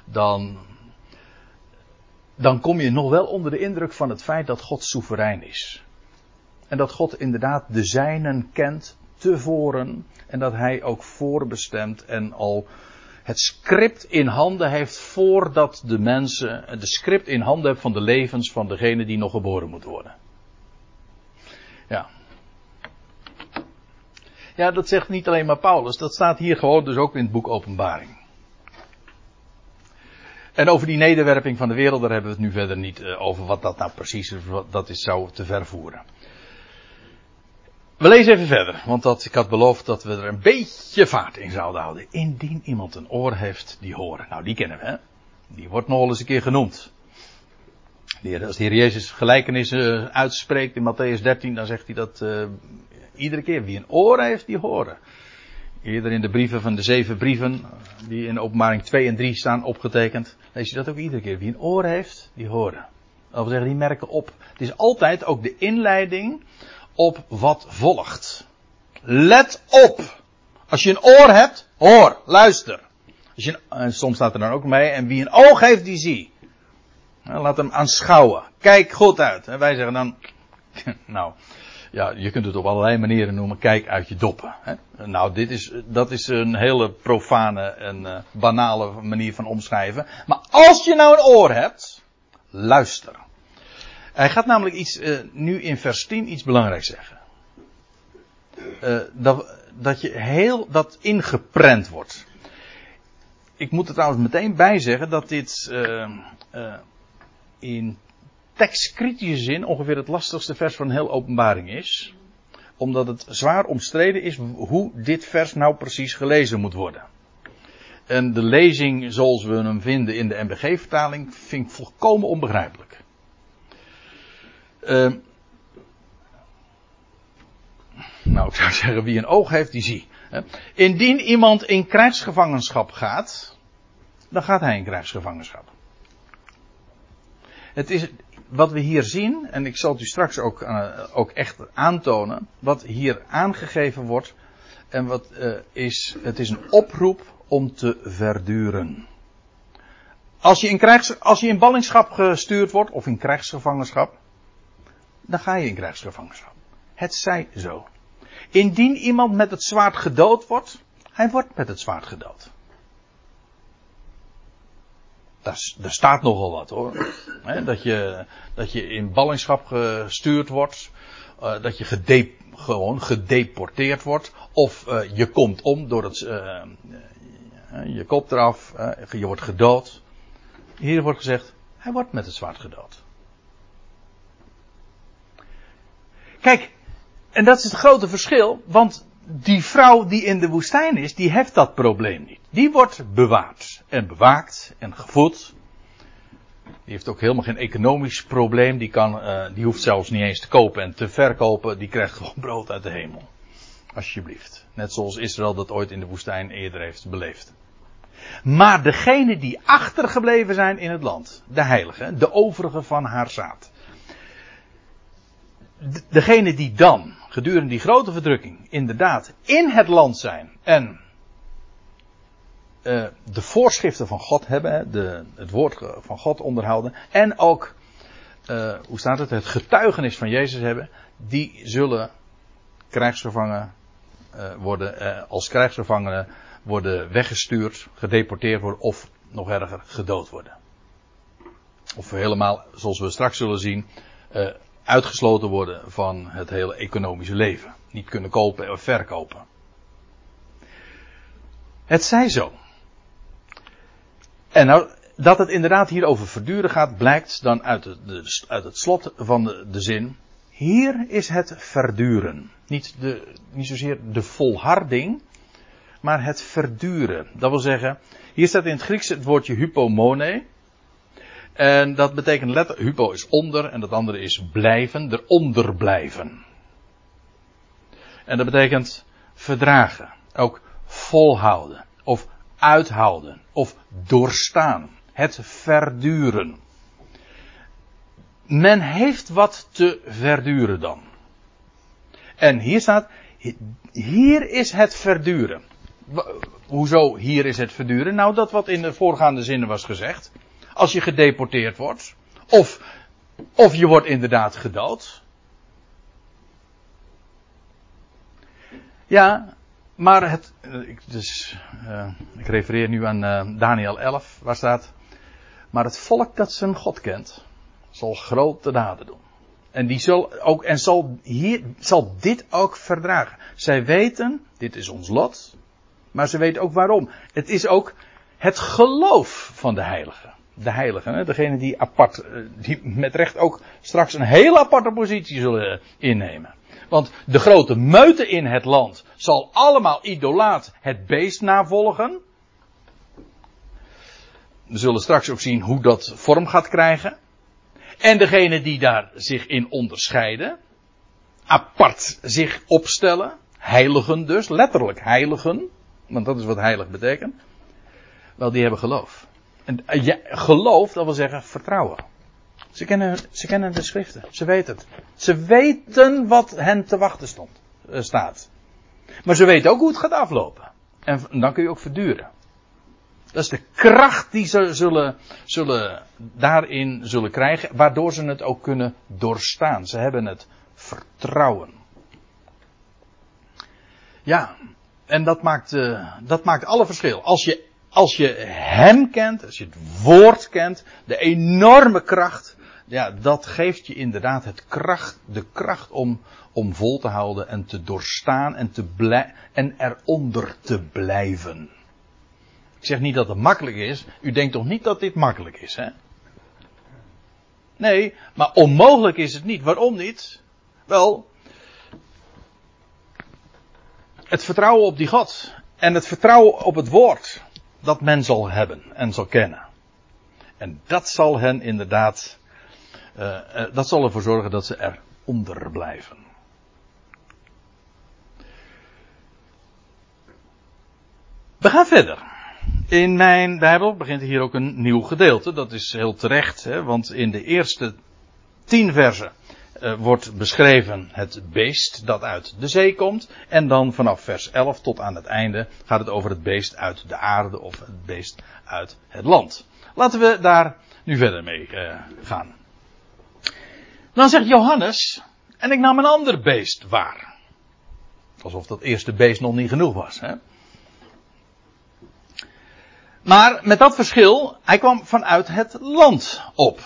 dan, dan kom je nog wel onder de indruk van het feit dat God soeverein is. En dat God inderdaad de zijnen kent tevoren en dat hij ook voorbestemt en al het script in handen heeft voordat de mensen de script in handen hebben van de levens van degene die nog geboren moet worden. Ja. Ja, dat zegt niet alleen maar Paulus, dat staat hier gewoon dus ook in het boek Openbaring. En over die nederwerping van de wereld, daar hebben we het nu verder niet eh, over wat dat nou precies is, dat is, zou te ver voeren. We lezen even verder, want dat, ik had beloofd dat we er een beetje vaart in zouden houden. Indien iemand een oor heeft, die horen. Nou, die kennen we, hè? Die wordt nog eens een keer genoemd. Als de Heer Jezus gelijkenissen uitspreekt in Matthäus 13, dan zegt hij dat uh, iedere keer. Wie een oor heeft, die horen. Eerder in de brieven van de zeven brieven, die in openbaring 2 en 3 staan opgetekend, lees je dat ook iedere keer. Wie een oor heeft, die horen. Dat wil zeggen, die merken op. Het is altijd ook de inleiding op wat volgt. Let op. Als je een oor hebt, hoor, luister. Als je, en soms staat er dan ook mee, en wie een oog heeft, die zie. Laat hem aanschouwen. Kijk goed uit. En wij zeggen dan, nou, ja, je kunt het op allerlei manieren noemen. Kijk uit je doppen. Hè? Nou, dit is, dat is een hele profane en uh, banale manier van omschrijven. Maar als je nou een oor hebt, luister. Hij gaat namelijk iets, uh, nu in vers 10 iets belangrijks zeggen. Uh, dat, dat je heel, dat ingeprent wordt. Ik moet er trouwens meteen bij zeggen dat dit in tekstkritische zin ongeveer het lastigste vers van heel openbaring is. Omdat het zwaar omstreden is hoe dit vers nou precies gelezen moet worden. En de lezing zoals we hem vinden in de MBG-vertaling vind ik volkomen onbegrijpelijk. Uh, nou, ik zou zeggen, wie een oog heeft, die zie. Indien iemand in krijgsgevangenschap gaat, dan gaat hij in krijgsgevangenschap. Het is wat we hier zien, en ik zal het u straks ook, uh, ook echt aantonen, wat hier aangegeven wordt, en wat uh, is, het is een oproep om te verduren. Als je in, krijgs, als je in ballingschap gestuurd wordt, of in krijgsgevangenschap, dan ga je in krijgsgevangenschap. Het zij zo. Indien iemand met het zwaard gedood wordt, hij wordt met het zwaard gedood. Daar, staat nogal wat hoor. dat, je, dat je in ballingschap gestuurd wordt. Uh, dat je gede, gewoon gedeporteerd wordt. Of uh, je komt om door het. Uh, je kop eraf. je wordt gedood. Hier wordt gezegd. Hij wordt met het zwaard gedood. Kijk, en dat is het grote verschil, want die vrouw die in de woestijn is, die heeft dat probleem niet. Die wordt bewaard en bewaakt en gevoed. Die heeft ook helemaal geen economisch probleem. Die, kan, uh, die hoeft zelfs niet eens te kopen en te verkopen. Die krijgt gewoon brood uit de hemel. Alsjeblieft. Net zoals Israël dat ooit in de woestijn eerder heeft beleefd. Maar degenen die achtergebleven zijn in het land, de heiligen, de overigen van haar zaad, degene die dan gedurende die grote verdrukking inderdaad in het land zijn en uh, de voorschriften van God hebben, de, het woord van God onderhouden en ook, uh, hoe staat het, het getuigenis van Jezus hebben, die zullen krijgsgevangen uh, worden, als krijgsgevangenen worden weggestuurd, gedeporteerd worden of nog erger gedood worden. Of helemaal, zoals we straks zullen zien, uitgesloten worden van het hele economische leven. Niet kunnen kopen of verkopen. Het zij zo. En nou, dat het inderdaad hier over verduren gaat, blijkt dan uit, de, uit het slot van de, zin. hier is het verduren. Niet, de, niet zozeer de volharding, maar het verduren. Dat wil zeggen, hier staat in het Grieks het woordje hypomone. En dat betekent letterlijk, hypo is onder en dat andere is blijven, eronder blijven. En dat betekent verdragen, ook volhouden, of uithouden, of doorstaan. Het verduren. Men heeft wat te verduren dan. En hier staat, hier is het verduren. Hoezo hier is het verduren? Nou, dat wat in de voorgaande zinnen was gezegd. Als je gedeporteerd wordt, of, of je wordt inderdaad gedood. Ja, maar het, ik, dus, ik refereer nu aan uh, Daniel 11, waar staat, maar het volk dat zijn God kent, zal grote daden doen. En die zal ook, en zal hier, zal dit ook verdragen. Zij weten, dit is ons lot, maar ze weten ook waarom. Het is ook het geloof van de heiligen. De heiligen, hè? degene die apart, eh, die met recht ook straks een hele aparte positie zullen innemen. Want de grote meute in het land zal allemaal idolaat het beest navolgen. We zullen straks ook zien hoe dat vorm gaat krijgen. En degene die daar zich in onderscheiden, apart zich opstellen, heiligen dus, letterlijk heiligen, want dat is wat heilig betekent, wel die hebben geloof. Eh, geloof, dat wil zeggen vertrouwen. Ze kennen, ze kennen de schriften, ze weten het. Ze weten wat hen te wachten stond, eh, staat. Maar ze weten ook hoe het gaat aflopen. En dan kun je ook verduren. Dat is de kracht die ze zullen, zullen daarin zullen krijgen, waardoor ze het ook kunnen doorstaan. Ze hebben het vertrouwen. Ja, en dat maakt, uh, dat maakt alle verschil. Als je, als je Hem kent, als je het Woord kent, de enorme kracht, ja, dat geeft je inderdaad het kracht, de kracht om, om vol te houden en te doorstaan en, te blij, en eronder te blijven. Ik zeg niet dat het makkelijk is. U denkt toch niet dat dit makkelijk is, hè? Nee, maar onmogelijk is het niet. Waarom niet? Wel, het vertrouwen op die God en het vertrouwen op het woord dat men zal hebben en zal kennen. En dat zal hen inderdaad, uh, uh, dat zal ervoor zorgen dat ze eronder blijven. We gaan verder. In mijn Bijbel begint hier ook een nieuw gedeelte. Dat is heel terecht, hè, want in de eerste tien versen uh, wordt beschreven het beest dat uit de zee komt. En dan vanaf vers 11 tot aan het einde gaat het over het beest uit de aarde of het beest uit het land. Laten we daar nu verder mee uh, gaan. Dan zegt Johannes, en ik nam een ander beest waar. Alsof dat eerste beest nog niet genoeg was. Hè? Maar met dat verschil, hij kwam vanuit het land op.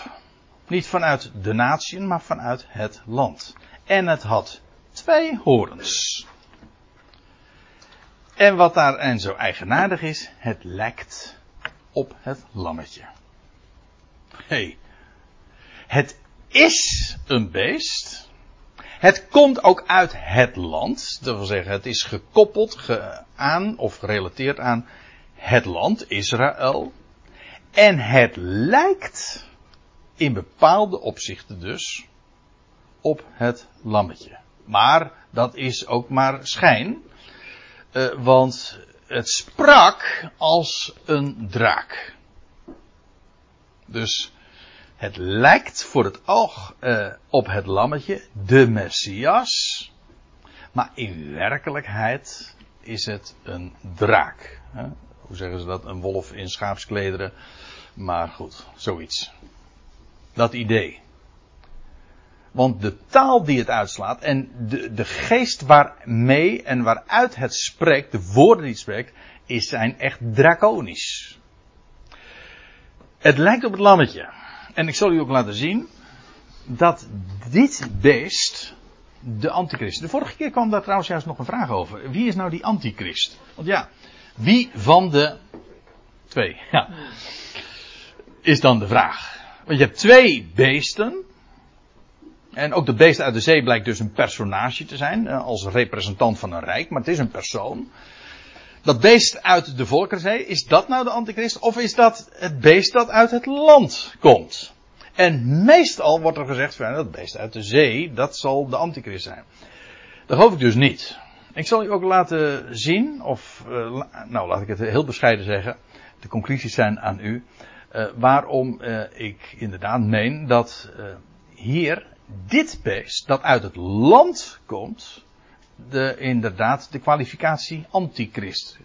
Niet vanuit de natie, maar vanuit het land. En het had twee horens. En wat daar en zo eigenaardig is, het lijkt op het lammetje. Hey, het is een beest. Het komt ook uit het land. Dat wil zeggen, het is gekoppeld ge aan of gerelateerd aan het land Israël. En het lijkt in bepaalde opzichten dus op het lammetje. Maar dat is ook maar schijn. Uh, want het sprak als een draak. Dus het lijkt voor het oog uh, op het lammetje, de Messias. Maar in werkelijkheid is het een draak. Hè? Hoe zeggen ze dat? Een wolf in schaapsklederen. Maar goed, zoiets. Dat idee. Want de taal die het uitslaat en de, de geest waarmee en waaruit het spreekt, de woorden die het spreekt, is, zijn echt draconisch. Het lijkt op het lammetje. En ik zal u ook laten zien dat dit beest de antichrist. De vorige keer kwam daar trouwens juist nog een vraag over. Wie is nou die antichrist? Want ja, wie van de twee? Ja. Is dan de vraag. Want je hebt twee beesten. En ook de beest uit de zee blijkt dus een personage te zijn, eh, als representant van een rijk, maar het is een persoon. Dat beest uit de Volkerenzee, is dat nou de antichrist? Of is dat het beest dat uit het land komt? En meestal wordt er gezegd van dat beest uit de zee, dat zal de antichrist zijn. Dat geloof ik dus niet. Ik zal u ook laten zien, of uh, nou laat ik het heel bescheiden zeggen, de conclusies zijn aan u, uh, waarom uh, ik inderdaad meen dat hier dit beest dat uit het land komt, de, inderdaad de kwalificatie antichrist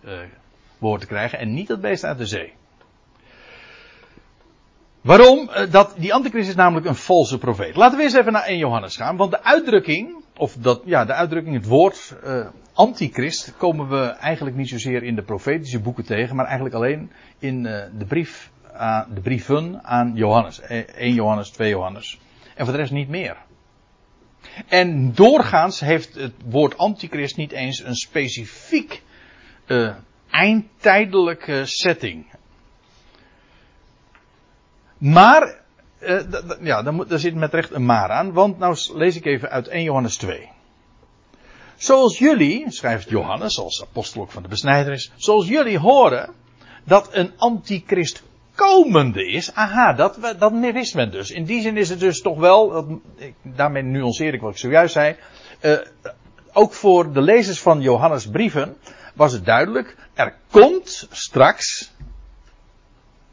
behoort te krijgen en niet het beest uit de zee. Waarom? Dat, die antichrist is namelijk een valse profeet. Laten we eens even naar 1 Johannes gaan, want de uitdrukking of dat, ja, de uitdrukking, het woord antichrist, komen we eigenlijk niet zozeer in de profetische boeken tegen, maar eigenlijk alleen in de, brief, uh, de brieven aan Johannes. 1 Johannes, 2 Johannes. En voor de rest niet meer. En doorgaans heeft het woord antichrist niet eens een specifiek eindtijdelijke setting. Maar uh, ja, daar, moet, zit met recht een maar aan. Want nou lees ik even uit 1 Johannes 2. Zoals jullie, schrijft Johannes als apostel van de besnijderis, zoals jullie horen dat een antichrist komende is. Aha, dat, dat wist men dus. In die zin is het dus toch wel, daarmee nuanceer ik wat ik zojuist zei, uh, ook voor de lezers van Johannes brieven was het duidelijk, er komt straks,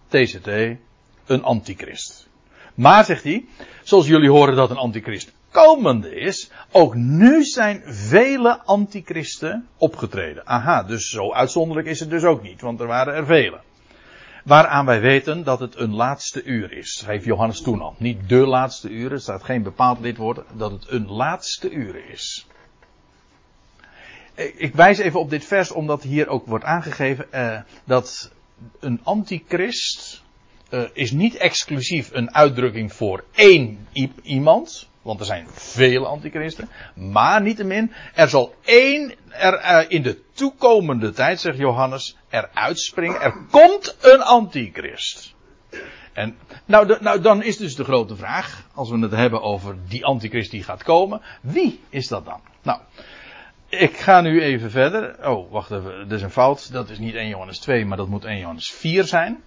TCT, een antichrist. Maar, zegt hij, zoals jullie horen dat een antichrist komende is, ook nu zijn vele antichristen opgetreden. Aha, dus zo uitzonderlijk is het dus ook niet, want er waren er vele. Waaraan wij weten dat het een laatste uur is, schreef Johannes toen al. Niet de laatste uur, er staat geen bepaald lidwoord, dat het een laatste uur is. Ik wijs even op dit vers omdat hier ook wordt aangegeven eh, dat een antichrist uh, is niet exclusief een uitdrukking voor één iemand. Want er zijn vele antichristen. Maar niettemin, er zal één er uh, in de toekomende tijd, zegt Johannes, er uitspringen. Er komt een antichrist. En nou, nou, dan is dus de grote vraag, als we het hebben over die antichrist die gaat komen, wie is dat dan? Nou, ik ga nu even verder. Oh, wacht even, dat is een fout. Dat is niet 1 Johannes 2, maar dat moet 1 Johannes 4 zijn.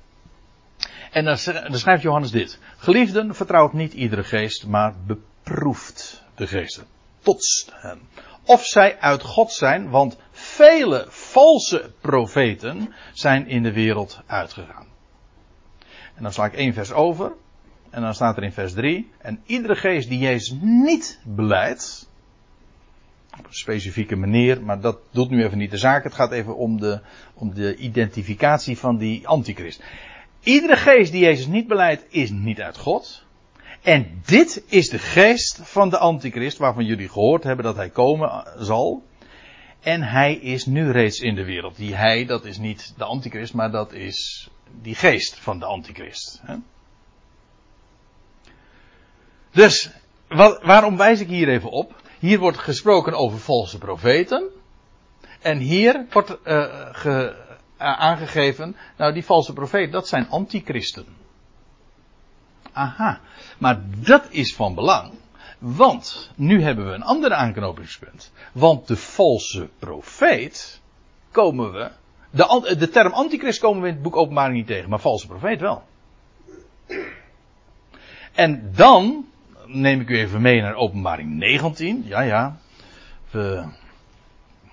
En dan, schrijft Johannes dit. Geliefden, vertrouwt niet iedere geest, maar beproeft de geesten. Totst hen. Of zij uit God zijn, want vele valse profeten zijn in de wereld uitgegaan. En dan sla ik één vers over. En dan staat er in vers 3. En iedere geest die Jezus niet beleidt. Op een specifieke manier, maar dat doet nu even niet de zaak. Het gaat even om de, om de identificatie van die antichrist. Iedere geest die Jezus niet beleidt, is niet uit God. En dit is de geest van de antichrist, waarvan jullie gehoord hebben dat hij komen zal. En hij is nu reeds in de wereld. Die hij, dat is niet de antichrist, maar dat is die geest van de antichrist. Dus, waarom wijs ik hier even op? Hier wordt gesproken over valse profeten. En hier wordt uh, ge, eh, aangegeven, nou die valse profeet, dat zijn antichristen. Aha, maar dat is van belang. Want nu hebben we een ander aanknopingspunt. Want de valse profeet komen we. De, de term antichrist komen we in het boek Openbaring niet tegen, maar valse profeet wel. En dan neem ik u even mee naar Openbaring 19. Ja, ja. We,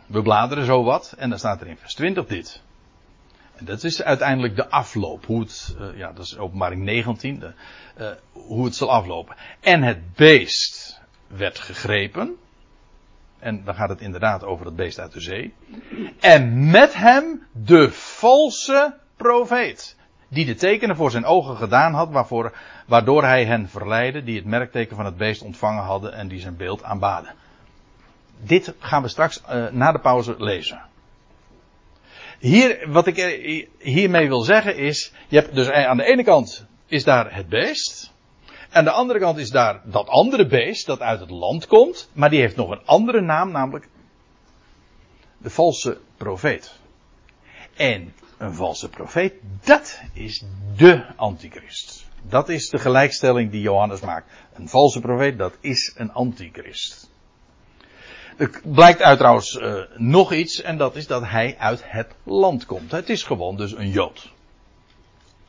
we bladeren zo wat. En dan staat er in vers 20 dit. En dat is uiteindelijk de afloop. Hoe het, uh, ja, dat is openbaring 19. De, uh, hoe het zal aflopen. En het beest werd gegrepen. En dan gaat het inderdaad over het beest uit de zee. En met hem de valse profeet. Die de tekenen voor zijn ogen gedaan had, waarvoor, waardoor hij hen verleidde, die het merkteken van het beest ontvangen hadden en die zijn beeld aanbaden. Dit gaan we straks uh, na de pauze lezen. Hier, wat ik hiermee wil zeggen is, je hebt dus aan de ene kant is daar het beest. Aan de andere kant is daar dat andere beest dat uit het land komt, maar die heeft nog een andere naam, namelijk de valse profeet. En een valse profeet, dat is de antichrist. Dat is de gelijkstelling die Johannes maakt. Een valse profeet, dat is een antichrist. Er blijkt uit trouwens uh, nog iets, en dat is dat hij uit het land komt. Het is gewoon dus een Jood.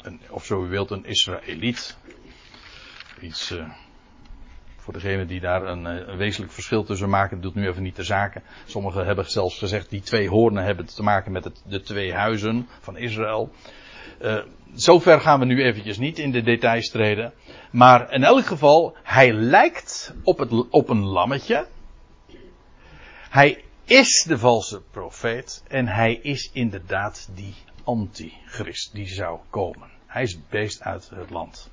Een, of zo u wilt, een Israëliet. Iets uh, voor degene die daar een, uh, een, wezenlijk verschil tussen maken, doet nu even niet de zaken. Sommigen hebben zelfs gezegd, die twee hoornen hebben te maken met het, de twee huizen van Israël. zover gaan we nu eventjes niet in de details treden. Maar in elk geval, hij lijkt op, het, op een lammetje. Hij is de valse profeet en hij is inderdaad die antichrist die zou komen. Hij is het beest uit het land.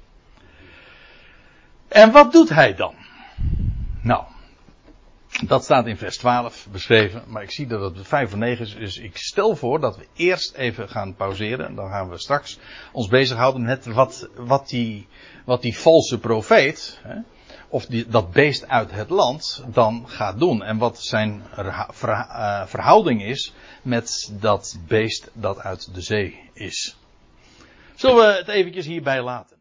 En wat doet hij dan? Nou, dat staat in vers 12 beschreven, maar ik zie dat het 5 voor 9 is, dus ik stel voor dat we eerst even gaan pauzeren. Dan gaan we straks ons bezighouden met wat, wat, die, wat die valse profeet, hè, of die, dat beest uit het land dan gaat doen. En wat zijn eh, verhouding is met dat beest dat uit de zee is. Zullen we het eventjes hierbij laten?